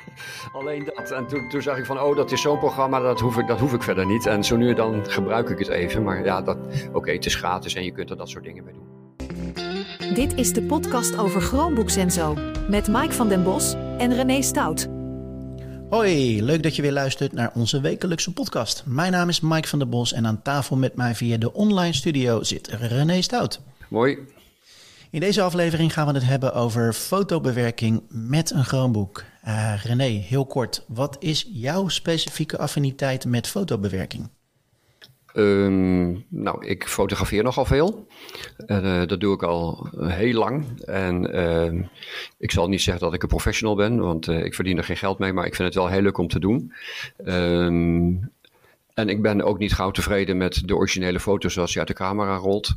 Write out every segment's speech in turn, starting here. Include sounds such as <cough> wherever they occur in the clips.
<laughs> Alleen dat. En toen, toen zag ik van, oh, dat is zo'n programma, dat hoef, ik, dat hoef ik verder niet. En zo nu en dan gebruik ik het even. Maar ja, dat, oké, het is gratis en je kunt er dat soort dingen mee doen. Dit is de podcast over Chromebooks en zo. Met Mike van den Bos en René Stout. Hoi, leuk dat je weer luistert naar onze wekelijkse podcast. Mijn naam is Mike van den Bos en aan tafel met mij via de online studio zit René Stout. Mooi. In deze aflevering gaan we het hebben over fotobewerking met een Chromebook. Uh, René, heel kort, wat is jouw specifieke affiniteit met fotobewerking? Um, nou, ik fotografeer nogal veel. Uh, dat doe ik al heel lang. En uh, ik zal niet zeggen dat ik een professional ben, want uh, ik verdien er geen geld mee, maar ik vind het wel heel leuk om te doen. Um, en ik ben ook niet gauw tevreden met de originele foto's zoals je uit de camera rolt.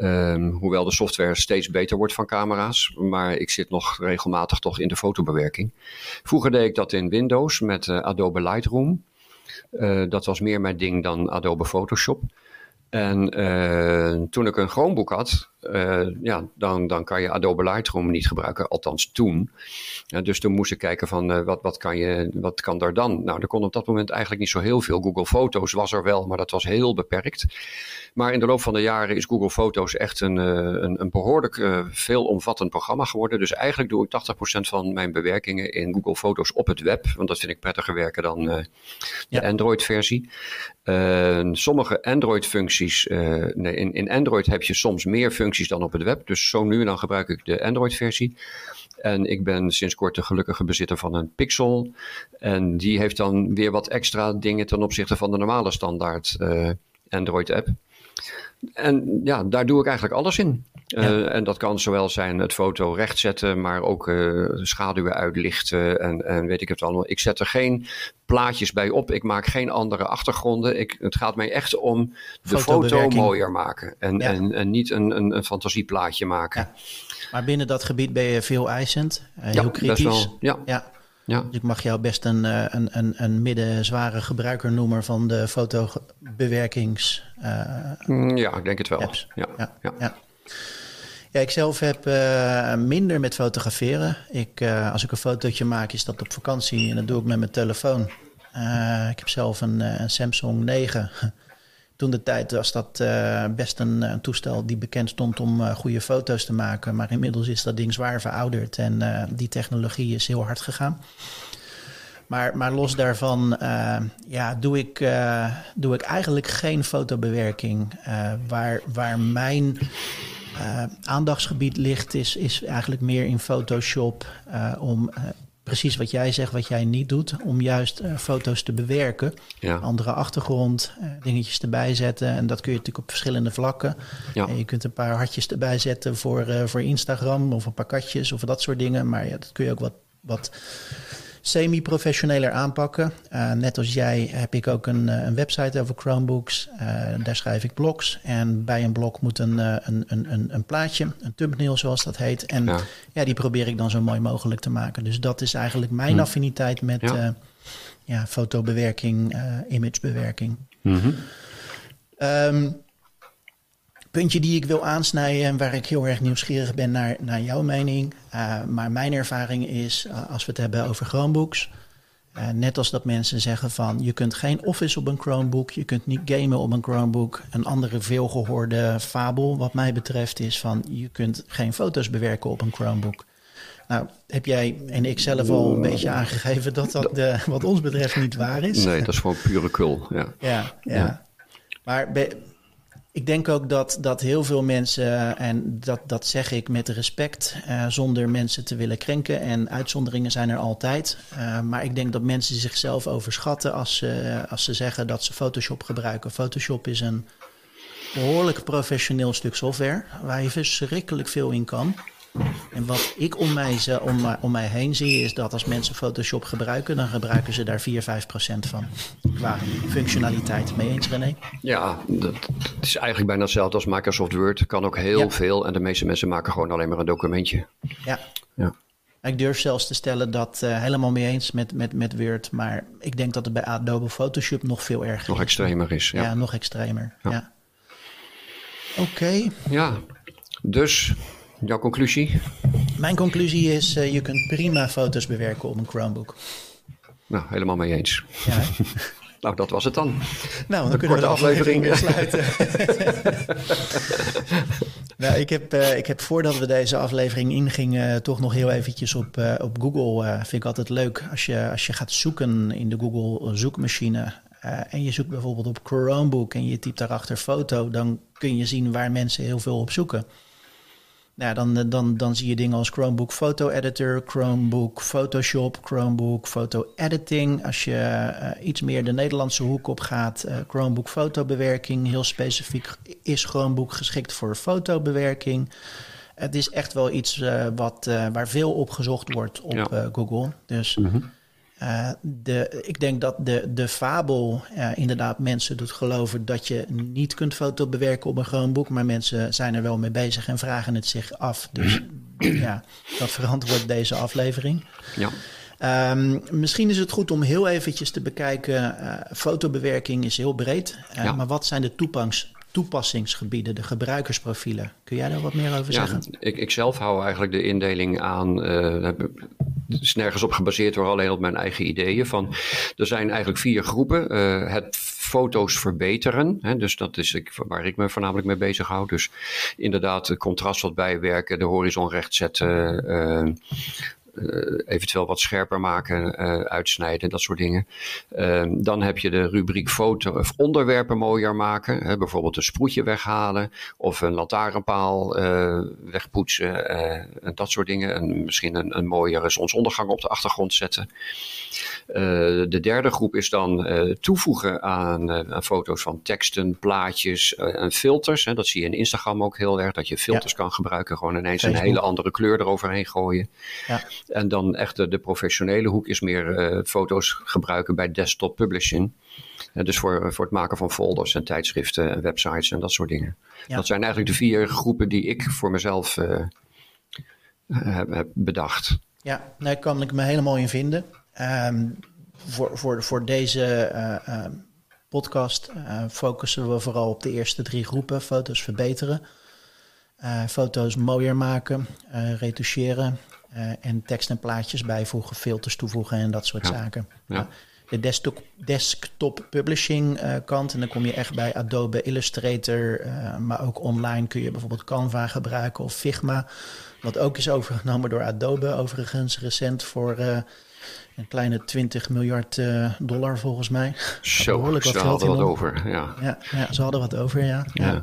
Um, hoewel de software steeds beter wordt van camera's. Maar ik zit nog regelmatig toch in de fotobewerking. Vroeger deed ik dat in Windows met uh, Adobe Lightroom. Uh, dat was meer mijn ding dan Adobe Photoshop. En uh, toen ik een Chromebook had, uh, ja, dan, dan kan je Adobe Lightroom niet gebruiken, althans toen. Ja, dus toen moest ik kijken van uh, wat, wat, kan je, wat kan daar dan? Nou, er kon op dat moment eigenlijk niet zo heel veel. Google Foto's was er wel, maar dat was heel beperkt. Maar in de loop van de jaren is Google Foto's echt een, een, een behoorlijk veelomvattend programma geworden. Dus eigenlijk doe ik 80% van mijn bewerkingen in Google Foto's op het web. Want dat vind ik prettiger werken dan de ja. Android-versie. sommige Android-functies, nee, in, in Android heb je soms meer functies dan op het web. Dus zo nu en dan gebruik ik de Android-versie. En ik ben sinds kort de gelukkige bezitter van een Pixel. En die heeft dan weer wat extra dingen ten opzichte van de normale standaard uh, Android-app. En ja, daar doe ik eigenlijk alles in. Ja. Uh, en dat kan zowel zijn het foto rechtzetten, maar ook uh, schaduwen uitlichten en, en weet ik het allemaal. Ik zet er geen plaatjes bij op. Ik maak geen andere achtergronden. Ik, het gaat mij echt om de foto mooier maken. En, ja. en, en niet een, een, een fantasieplaatje maken. Ja. Maar binnen dat gebied ben je veel eisend, uh, heel kritisch. Wel, ja. Ja. Dus ik mag jou best een, een, een, een middenzware gebruiker noemen van de fotobewerkings. Uh, ja, ik denk het wel. Ja, ja, ja. ja. Ja, ik zelf heb uh, minder met fotograferen. Ik, uh, als ik een fotootje maak, is dat op vakantie en dat doe ik met mijn telefoon. Ik heb zelf een, een, Samsung 9. Toen de tijd was dat best een, een, toestel die bekend stond om goede foto's te maken. Maar inmiddels is dat ding zwaar verouderd en die technologie is heel hard gegaan. Maar, maar los daarvan ja, doe, ik, doe ik eigenlijk geen fotobewerking. waar, waar mijn uh, aandachtsgebied ligt, is, is eigenlijk meer in Photoshop uh, om uh, precies wat jij zegt, wat jij niet doet, om juist foto's te bewerken. Ja. Andere achtergrond, dingetjes erbij zetten. En dat kun je natuurlijk op verschillende vlakken. Ja. je kunt een paar hartjes erbij zetten voor, voor Instagram of een paar katjes of dat soort dingen. Maar ja, dat kun je ook wat, wat semi-professioneler aanpakken. Uh, net als jij heb ik ook een, een website over Chromebooks. Uh, daar schrijf ik blogs. En bij een blog moet een, een, een, een, plaatje, een thumbnail zoals dat heet. En ja. ja. die probeer ik dan zo mooi mogelijk te maken. Dus dat is eigenlijk mijn hm. affiniteit met ja. Uh, ja, fotobewerking, imagebewerking. Mm -hmm. um, puntje die ik wil aansnijden en waar ik heel erg nieuwsgierig ben naar, naar jouw mening. Uh, maar mijn ervaring is, uh, als we het hebben over Chromebooks, uh, net als dat mensen zeggen van je kunt geen Office op een Chromebook, je kunt niet gamen op een Chromebook. Een andere veelgehoorde fabel wat mij betreft is van je kunt geen foto's bewerken op een Chromebook. Nou, heb jij en ik zelf al een beetje aangegeven dat dat de, wat ons betreft niet waar is. Nee, dat is gewoon pure kul. Ja, ja. ja. ja. Maar ik denk ook dat, dat heel veel mensen, en dat, dat zeg ik met respect, uh, zonder mensen te willen krenken. En uitzonderingen zijn er altijd. Uh, maar ik denk dat mensen zichzelf overschatten als ze, als ze zeggen dat ze Photoshop gebruiken. Photoshop is een behoorlijk professioneel stuk software waar je verschrikkelijk veel in kan. En wat ik om mij, om, om mij heen zie, is dat als mensen Photoshop gebruiken, dan gebruiken ze daar 4, 5 procent van. Qua functionaliteit. Mee eens, René? Ja, dat, is eigenlijk bijna hetzelfde als Microsoft Word. Kan ook heel ja. veel. En de meeste mensen maken gewoon alleen maar een documentje. Ja. ja. Ik durf zelfs te stellen dat uh, helemaal mee eens met, met, met Word. Maar ik denk dat het bij Adobe Photoshop nog veel erger Nog extremer is. Ja, ja nog extremer. Ja. ja. Oké. Okay. Ja, dus jouw conclusie? Mijn conclusie is, uh, je kunt prima foto's bewerken op een Chromebook. Nou, helemaal mee eens. Ja, <laughs> nou, dat was het dan. Nou, dan kunnen we de aflevering, weer sluiten. <laughs> nou, ik heb, uh, ik heb voordat we deze aflevering ingingen... toch nog heel eventjes op, uh, op Google... vind ik altijd leuk als je, als je gaat zoeken in de Google zoekmachine... en je zoekt bijvoorbeeld op Chromebook en je typt daarachter foto... dan kun je zien waar mensen heel veel op zoeken. Nou, dan, eh, dan, dan zie je dingen als Chromebook Photo Editor, Chromebook Photoshop, Chromebook Photo Editing. Als je uh, iets meer de Nederlandse hoek op gaat, uh, Chromebook fotobewerking. Heel specifiek is Chromebook geschikt voor fotobewerking. Het is echt wel iets uh, wat, waar veel op gezocht wordt op ja. Google. Dus mm -hmm. Uh, de, ik denk dat de, de fabel uh, inderdaad mensen doet geloven dat je niet kunt foto bewerken op een Chromebook, maar mensen zijn er wel mee bezig en vragen het zich af. Dus <clears throat> ja, dat verantwoordt deze aflevering. Ja. Um, misschien is het goed om heel eventjes te bekijken. Uh, fotobewerking is heel breed. Ja. Maar wat zijn de toepangs, toepassingsgebieden, de gebruikersprofielen. Kun jij daar wat meer over zeggen? Ja, ik, ik zelf hou eigenlijk de indeling aan. Uh, het is nergens op gebaseerd hoor, alleen op mijn eigen ideeën. Van, er zijn eigenlijk vier groepen. Uh, het foto's verbeteren. Hè, dus dat is ik, waar ik me voornamelijk mee bezig hou. Dus inderdaad, het contrast wat bijwerken, de horizon recht zetten. Uh, eventueel wat scherper maken, uh, uitsnijden, dat soort dingen. Uh, dan heb je de rubriek foto of onderwerpen mooier maken. Hè, bijvoorbeeld een sproetje weghalen of een lantaarnpaal eh, wegpoetsen en dat soort dingen. En misschien een, een mooiere zonsondergang op de achtergrond zetten. de derde groep is dan toevoegen aan, aan, foto's van teksten, plaatjes en filters. Hè. Dat zie je in Instagram ook heel erg, dat je filters ja. kan gebruiken. Gewoon ineens een hele andere kleur eroverheen gooien. Ja. En dan echt de, professionele hoek is meer uh, foto's gebruiken bij desktop publishing. Dus voor, voor het maken van folders en tijdschriften en websites en dat soort dingen. Ja. Dat zijn eigenlijk de vier groepen die ik voor mezelf uh, heb, heb, bedacht. Ja, daar kan ik me helemaal in vinden. Um, voor, voor, voor deze podcast focussen we vooral op de eerste drie groepen. Foto's verbeteren. foto's mooier maken, retoucheren en tekst en plaatjes bijvoegen, filters toevoegen en dat soort ja. zaken. Ja. De desktop, desktop publishing uh, kant, en dan kom je echt bij Adobe Illustrator, uh, maar ook online kun je bijvoorbeeld Canva gebruiken of Figma, wat ook is overgenomen door Adobe, overigens recent voor een kleine 20 miljard dollar volgens mij. Zo, Behoorlijk wat ze hadden wat over, ja. ja. Ja, ze hadden wat over, ja. ja.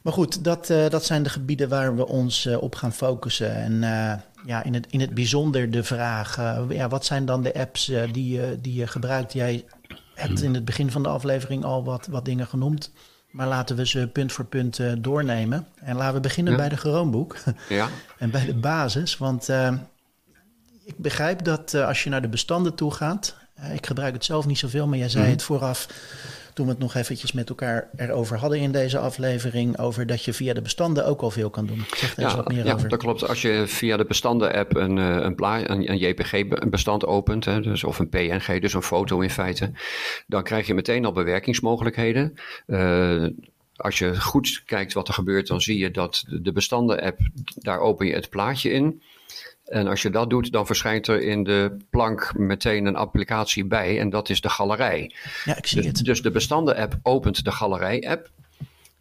Maar goed, dat, uh, dat zijn de gebieden waar we ons uh, op gaan focussen. En uh, ja, in het, in het bijzonder de vraag: ja, wat zijn dan de apps die, die je gebruikt? Jij hebt in het begin van de aflevering al wat, wat dingen genoemd. Maar laten we ze punt voor punt doornemen. En laten we beginnen ja. bij de Chromebook. Ja. <laughs> en bij de basis. Want ik begrijp dat als je naar de bestanden toe gaat. ik gebruik het zelf niet zoveel, maar jij zei mm. het vooraf toen we het nog eventjes met elkaar erover hadden in deze aflevering, over dat je via de bestanden ook al veel kan doen. Zeg daar ja, eens wat meer ja, over. dat klopt. Als je via de bestanden-app een, een, een, een JPG-bestand opent, hè, dus, of een PNG, dus een foto in feite, dan krijg je meteen al bewerkingsmogelijkheden. Uh, als je goed kijkt wat er gebeurt, dan zie je dat de bestanden-app, daar open je het plaatje in. En als je dat doet, dan verschijnt er in de plank meteen een applicatie bij en dat is de galerij. Ja, ik zie dus, het. Dus de bestanden-app opent de galerij-app.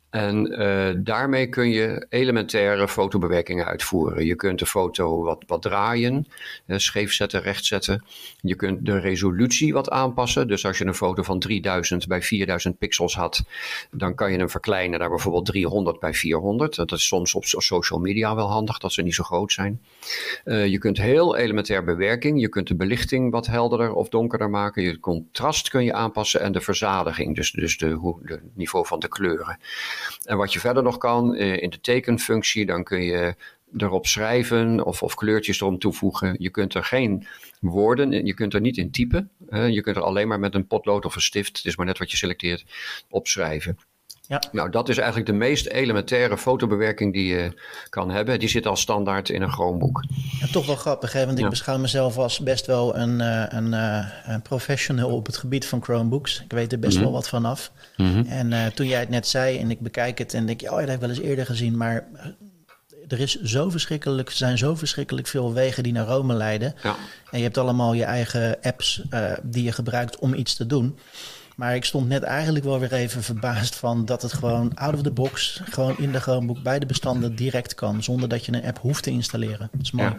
En uh, daarmee kun je elementaire fotobewerkingen uitvoeren. Je kunt de foto wat, wat draaien, uh, scheef zetten, recht zetten. Je kunt de resolutie wat aanpassen. Dus als je een foto van 3000 bij 4000 pixels had, dan kan je hem verkleinen naar bijvoorbeeld 300 bij 400. Dat is soms op social media wel handig, dat ze niet zo groot zijn. Uh, je kunt heel elementair bewerking. Je kunt de belichting wat helderder of donkerder maken. Je contrast kun je aanpassen en de verzadiging, dus, dus de, de niveau van de kleuren. En wat je verder nog kan uh, in de tekenfunctie, dan kun je erop schrijven of, of kleurtjes erom toevoegen. Je kunt er geen woorden, je kunt er niet in typen. Je kunt er alleen maar met een potlood of een stift, het is maar net wat je selecteert, opschrijven. Ja. Nou, dat is eigenlijk de meest elementaire fotobewerking die je kan hebben. Die zit al standaard in een Chromebook. Ja, toch wel grappig, hè? want ik ja. beschouw mezelf als best wel een, een, een, professional op het gebied van Chromebooks. Ik weet er best mm -hmm. wel wat van af. Mm -hmm. En uh, toen jij het net zei en ik bekijk het en denk, oh, ja, dat heb ik wel eens eerder gezien, maar er is zo verschrikkelijk, zijn zo verschrikkelijk veel wegen die naar Rome leiden. Ja. En je hebt allemaal je eigen apps uh, die je gebruikt om iets te doen. Maar ik stond net eigenlijk wel weer even verbaasd van dat het gewoon out of the box, gewoon in de Chromebook bij de bestanden direct kan, zonder dat je een app hoeft te installeren. Dat is mooi.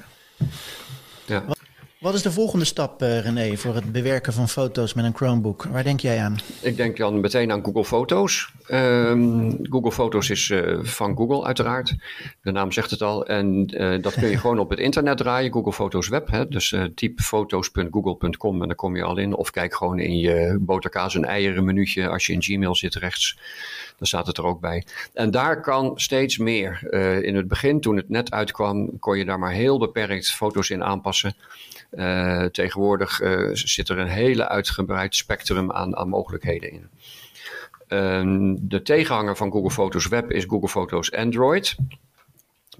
Ja. ja. Wat is de volgende stap, uh, René, voor het bewerken van foto's met een Chromebook? Waar denk jij aan? Ik denk dan meteen aan Google Foto's. Um, Google Foto's is uh, van Google uiteraard. De naam zegt het al. En uh, dat kun je <laughs> gewoon op het internet draaien, Google Foto's Web. Hè? Dus typ foto's.google.com en dan kom je al in. Of kijk gewoon in je boterkaas en eieren minuutje als je in Gmail zit rechts. Dan staat het er ook bij. En daar kan steeds meer. in het begin, toen het net uitkwam, kon je daar maar heel beperkt foto's in aanpassen. Uh, tegenwoordig uh, zit er een hele uitgebreid spectrum aan, aan mogelijkheden in. Uh, de tegenhanger van Google Foto's Web is Google Foto's Android.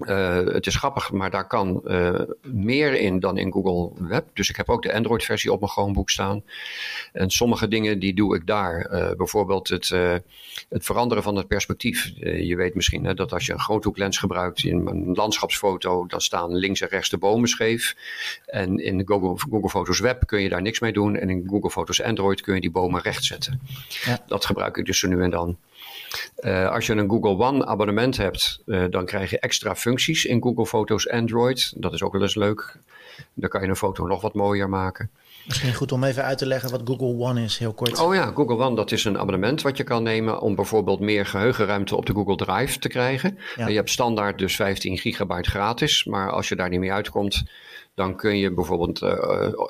Uh, het is grappig, maar daar kan uh, meer in dan in Google Web. Dus ik heb ook de Android-versie op mijn Chromebook staan. En sommige dingen die doe ik daar. Uh, bijvoorbeeld het, het, veranderen van het perspectief. je weet misschien hè, dat als je een groothoeklens gebruikt in een landschapsfoto, dan staan links en rechts de bomen scheef. En in Google, Google Foto's Web kun je daar niks mee doen. En in Google Foto's Android kun je die bomen recht zetten. Ja. Dat gebruik ik dus zo nu en dan. Uh, als je een Google One abonnement hebt, uh, dan krijg je extra functies in Google Foto's Android. Dat is ook wel eens leuk. Dan kan je een foto nog wat mooier maken. Misschien goed om even uit te leggen wat Google One is, heel kort. Oh ja, Google One, dat is een abonnement wat je kan nemen om bijvoorbeeld meer geheugenruimte op de Google Drive te krijgen. Ja. Je hebt standaard dus 15 gigabyte gratis, maar als je daar niet mee uitkomt, dan kun je bijvoorbeeld, uh,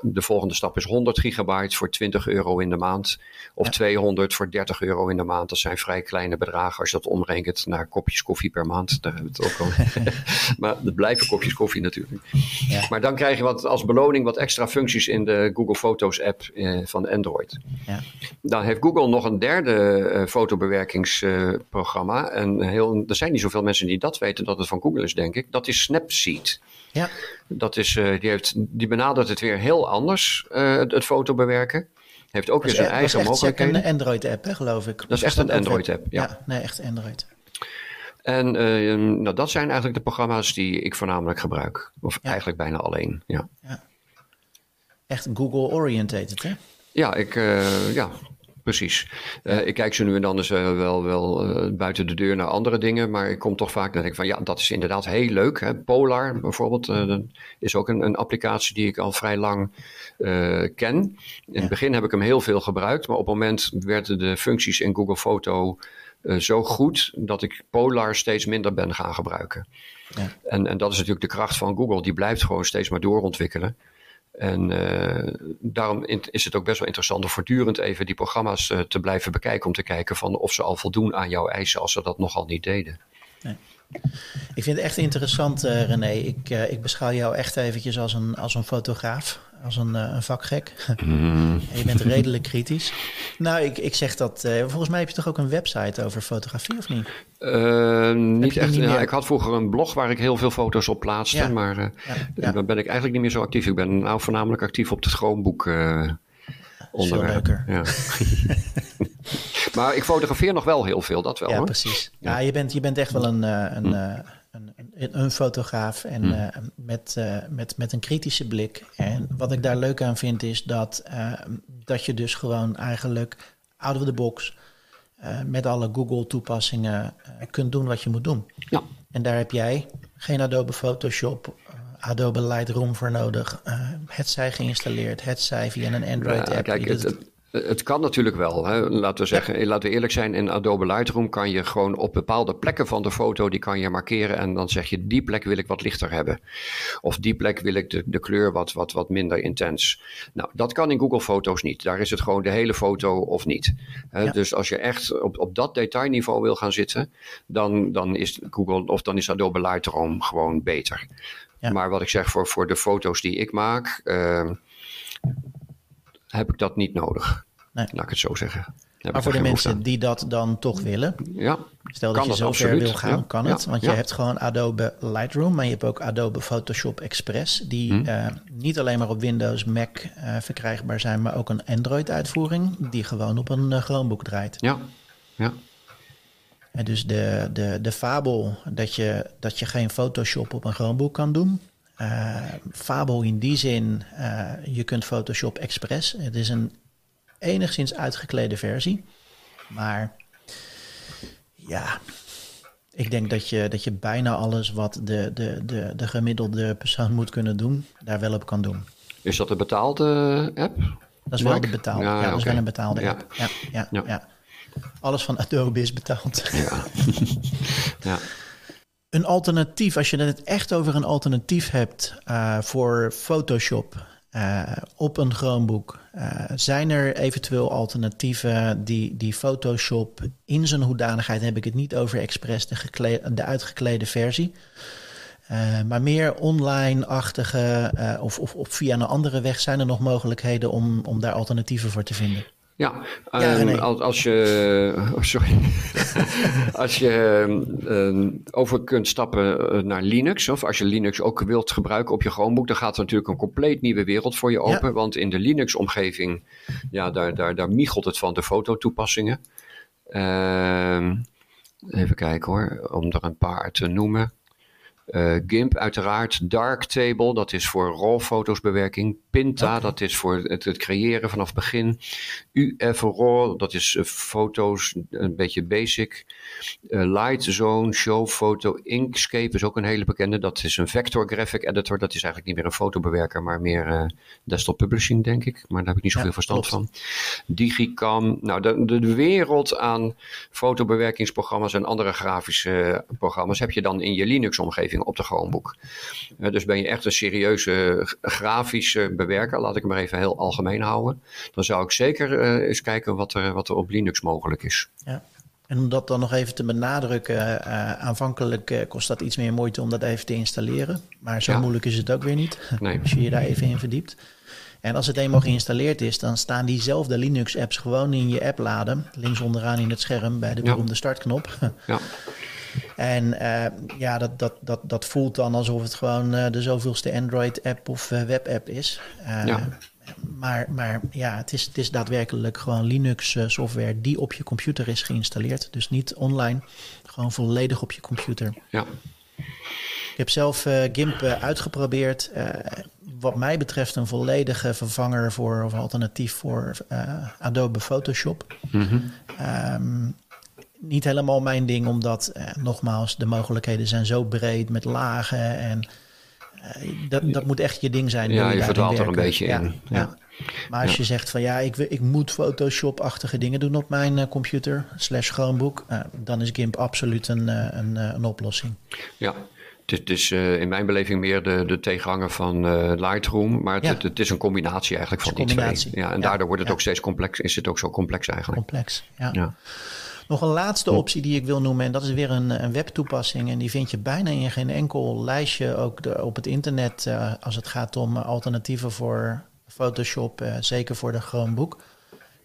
de volgende stap is 100 gigabyte voor 20 euro in de maand. Of ja. 200 voor 30 euro in de maand. Dat zijn vrij kleine bedragen als je dat omrekent naar kopjes koffie per maand. Daar hebben we het ook al. <laughs> maar het blijven kopjes koffie natuurlijk. Ja. Maar dan krijg je wat, als beloning wat extra functies in de Google Foto's app eh, van Android. Ja. Dan heeft Google nog een derde uh, fotobewerkingsprogramma. En heel, er zijn niet zoveel mensen die dat weten dat het van Google is, denk ik. Dat is Snapseed. Ja. Dat is, die, heeft, die benadert het weer heel anders, uh, het, het fotobewerken. Heeft ook weer zijn e- eigen mogelijkheden. Dat is een Android-app, hè, geloof ik. Dat is echt een Android-app, ja. ja. Nee, echt Android. En uh, nou, dat zijn eigenlijk de programma's die ik voornamelijk gebruik. Of ja. eigenlijk bijna alleen, ja. ja. Echt Google-orientated, hè? Ja, ik, uh, ja, precies. Uh, ik kijk zo nu en dan eens uh, wel, wel uh, buiten de deur naar andere dingen, maar ik kom toch vaak naar denk van ja, dat is inderdaad heel leuk. Hè? Polar bijvoorbeeld is ook een, een, applicatie die ik al vrij lang ken. In ja. het begin heb ik hem heel veel gebruikt, maar op het moment werden de functies in Google Foto zo goed dat ik Polar steeds minder ben gaan gebruiken. Ja. En, en dat is natuurlijk de kracht van Google, die blijft gewoon steeds maar doorontwikkelen. En uh, daarom is het ook best wel interessant om voortdurend even die programma's uh, te blijven bekijken. Om te kijken van of ze al voldoen aan jouw eisen als ze dat nogal niet deden. Nee. Ik vind het echt interessant, uh, René. Ik, ik beschouw jou echt eventjes als een, als een fotograaf, als een, een vakgek. Mm. <laughs> je bent redelijk kritisch. Nou, ik, ik zeg dat. volgens mij heb je toch ook een website over fotografie, of niet? Niet echt. Niet ja, ik had vroeger een blog waar ik heel veel foto's op plaatste, ja. maar ja, dan ben ik eigenlijk niet meer zo actief. Ik ben nou voornamelijk actief op het Chromebook uh, onderwerp. Ja. <laughs> maar ik fotografeer nog wel heel veel, dat wel. Ja, hoor. precies. Ja, je, bent, je bent echt wel een, een, hm. een, een, een, fotograaf en hm. met, met, met een kritische blik. En wat ik daar leuk aan vind is dat, dat je dus gewoon eigenlijk out of the box met alle Google-toepassingen kunt doen wat je moet doen. Ja. En daar heb jij geen Adobe Photoshop, Adobe Lightroom voor nodig. het zij geïnstalleerd, het zij via een Android-app. Ja, kijk, het, kan natuurlijk wel. Hè. Laten we zeggen, ja. laten we eerlijk zijn, in Adobe Lightroom kan je gewoon op bepaalde plekken van de foto, die kan je markeren en dan zeg je, die plek wil ik wat lichter hebben. Of die plek wil ik de, de kleur wat, wat, wat minder intens. Nou, dat kan in Google Foto's niet. Daar is het gewoon de hele foto of niet. Ja. Dus als je echt op, op dat detailniveau wil gaan zitten, dan, dan is Google of dan is Adobe Lightroom gewoon beter. Ja. Maar wat ik zeg voor, voor de foto's die ik maak, uh, heb ik dat niet nodig. Nee. Laat ik het zo zeggen. Heb maar voor de mensen die dat dan toch willen, ja, stel dat je zo ver wil gaan, ja. kan het. Want je hebt gewoon Adobe Lightroom, maar je hebt ook Adobe Photoshop Express, die hm. uh, niet alleen maar op Windows, Mac uh, verkrijgbaar zijn, maar ook een Android-uitvoering die gewoon op een uh, Chromebook draait. Ja, ja. En dus de, de, de fabel dat je, dat je geen Photoshop op een Chromebook kan doen. Uh, fabel in die zin, uh, je kunt Photoshop Express. Het is een enigszins uitgeklede versie. Maar ja, ik denk dat je, dat je bijna alles wat de, de, de, de gemiddelde persoon moet kunnen doen, daar wel op kan doen. Is dat een betaalde app? Dat is wel de betaalde. Ja, ja dat is wel een betaalde app. Ja. Ja, ja, ja. Alles van Adobe is betaald. Ja. <laughs> ja. Een alternatief, als je het echt over een alternatief hebt uh, voor Photoshop uh, op een Chromebook, uh, zijn er eventueel alternatieven die, die Photoshop in zijn hoedanigheid, heb ik het niet over Express, de, de uitgeklede versie, uh, maar meer online-achtige uh, of, of, of, via een andere weg zijn er nog mogelijkheden om, om daar alternatieven voor te vinden? Ja, ja um, als, als, je, <laughs> oh, sorry. <laughs> als je um, over kunt stappen naar Linux, of als je Linux ook wilt gebruiken op je Chromebook, dan gaat er natuurlijk een compleet nieuwe wereld voor je open. Ja. Want in de Linux-omgeving, ja, daar, daar, daar miegelt het van de fototoepassingen. Uh, even kijken hoor, om er een paar te noemen. Uh, GIMP uiteraard, Darktable, dat is voor RAW-foto's bewerking. Pinta, okay. dat is voor het, het, creëren vanaf begin. UF-RAW, dat is uh, foto's, een beetje basic. Uh, Lightzone, Show Photo, Inkscape is ook een hele bekende. Dat is een vector graphic editor. Dat is eigenlijk niet meer een fotobewerker, maar meer desktop publishing, denk ik. Maar daar heb ik niet zoveel ja, verstand klopt. van. Digicam, nou de, de wereld aan fotobewerkingsprogramma's en andere grafische programma's heb je dan in je Linux-omgeving op de Chromebook. Uh, dus ben je echt een serieuze grafische bewerker, laat ik het maar even heel algemeen houden, dan zou ik zeker uh, eens kijken wat er, wat er op Linux mogelijk is. Ja. En om dat dan nog even te benadrukken, uh, aanvankelijk kost dat iets meer moeite om dat even te installeren. Maar zo ja. moeilijk is het ook weer niet, <laughs> nee. als je je daar even in verdiept. En als het eenmaal geïnstalleerd is, dan staan diezelfde Linux-apps gewoon in je app-laden. Links onderaan in het scherm bij de beroemde ja. startknop. Ja. <laughs> En uh, ja, dat, dat, dat, dat voelt dan alsof het gewoon uh, de zoveelste Android-app of uh, web-app is. ja. Maar, maar ja, het is, het is daadwerkelijk gewoon Linux-software die op je computer is geïnstalleerd. Dus niet online, gewoon volledig op je computer. Ja. Ik heb zelf GIMP uitgeprobeerd. wat mij betreft een volledige vervanger voor of alternatief voor Adobe Photoshop. Mm -hmm. um, niet helemaal mijn ding, omdat eh, nogmaals, de mogelijkheden zijn zo breed met lagen en eh, dat, dat moet echt je ding zijn. Ja, je, je verdwaalt er een beetje ja, in. Ja. ja. Maar als je zegt van ja, ik, ik moet Photoshop-achtige dingen doen op mijn uh, computer, slash Chromebook, uh, dan is GIMP absoluut een, uh, een, een oplossing. Ja, het is in mijn beleving meer de, de tegenhanger van Lightroom, maar het, ja. het, het, is een combinatie eigenlijk van die twee. Ja, en daardoor wordt het ook steeds complex, is het ook zo complex eigenlijk. Complex, ja. Nog een laatste optie die ik wil noemen, en dat is weer een, een webtoepassing. En die vind je bijna in geen enkel lijstje, ook de, op het internet, uh, als het gaat om alternatieven voor Photoshop, uh, zeker voor de Chromebook.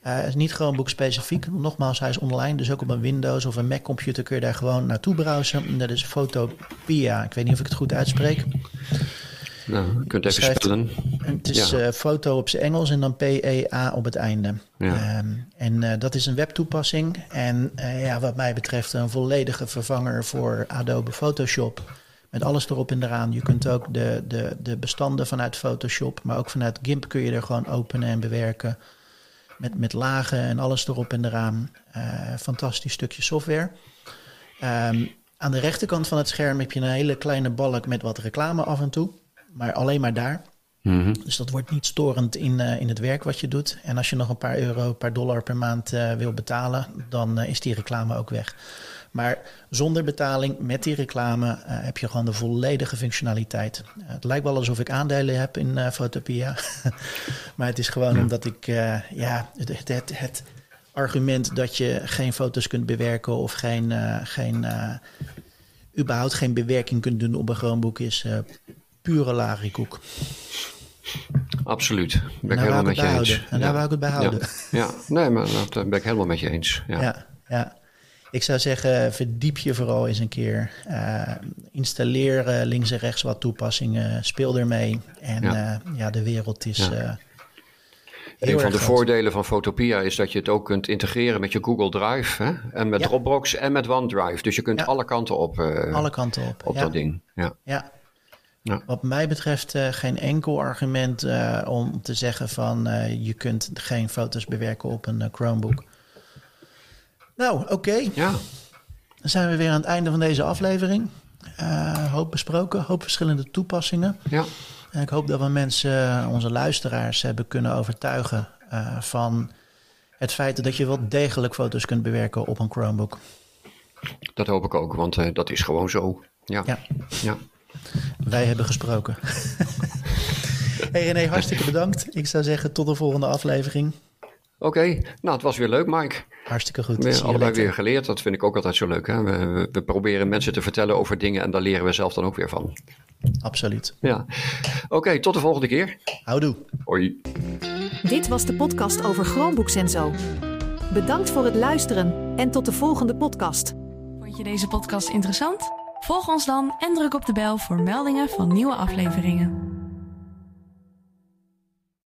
Uh, is niet Chromebook specifiek. Nogmaals, hij is online, dus ook op een Windows of een Mac computer kun je daar gewoon naartoe browsen. Dat is Photopia. Ik weet niet of ik het goed uitspreek. Nou, je kunt even spellen. Het is ja. uh, foto op zijn Engels en dan P-E-A op het einde. Ja. Um, en uh, dat is een webtoepassing. En uh, ja, wat mij betreft een volledige vervanger voor Adobe Photoshop. Met alles erop en eraan. Je kunt ook de, de, de bestanden vanuit Photoshop, maar ook vanuit GIMP kun je er gewoon openen en bewerken. Met, met lagen en alles erop en eraan. fantastisch stukje software. Um, aan de rechterkant van het scherm heb je een hele kleine balk met wat reclame af en toe maar alleen maar daar. Mm-hmm. Dus dat wordt niet storend in, uh, in het werk wat je doet. En als je nog een paar euro, een paar dollar per maand uh, wil betalen, dan uh, is die reclame ook weg. Maar zonder betaling, met die reclame, heb je gewoon de volledige functionaliteit. het lijkt wel alsof ik aandelen heb in Photopia. <laughs> maar het is gewoon ja. omdat ik, ja, het, het, het, argument dat je geen foto's kunt bewerken of geen, geen überhaupt geen bewerking kunt doen op een Chromebook is pure larikoek. Absoluut. Ben ik helemaal met je eens. En daar ja. wou ik het bij houden. Ja, ja. nee, maar dat eh, ben ik helemaal met je eens. Ja. ja, ja. Ik zou zeggen, verdiep je vooral eens een keer. Uh, installeer uh, links en rechts wat toepassingen. Speel ermee. En ja, uh, ja de wereld is... een van de groot. voordelen van Photopia is dat je het ook kunt integreren met je Google Drive. Hè? En met Ja. Dropbox en met OneDrive. Dus je kunt Ja. alle kanten op, eh, Alle kanten op. op ja. dat ding. Ja. Ja. Ja. Wat mij betreft eh, geen enkel argument eh, om te zeggen van eh, je kunt geen foto's bewerken op een Chromebook. Nou, oké. ja, Dan zijn we weer aan het einde van deze aflevering. Hoop besproken, hoop verschillende toepassingen. ja. En ik hoop dat we mensen, onze luisteraars, hebben kunnen overtuigen van het feit dat je wel degelijk foto's kunt bewerken op een Chromebook. dat hoop ik ook, want dat is gewoon zo. Ja. Ja. Ja. Wij hebben gesproken. <laughs> hey René, hartstikke bedankt. Ik zou zeggen tot de volgende aflevering. Oké, nou het was weer leuk Mike. Hartstikke goed. We hebben allebei later. weer geleerd, dat vind ik ook altijd zo leuk. Hè? We, we, we proberen mensen te vertellen over dingen en daar leren we zelf dan ook weer van. Absoluut. Ja. Oké, tot de volgende keer. Houdoe. Hoi. Dit was de podcast over Chromebooks en zo. Bedankt voor het luisteren en tot de volgende podcast. Vond je deze podcast interessant? Volg ons dan en druk op de bel voor meldingen van nieuwe afleveringen.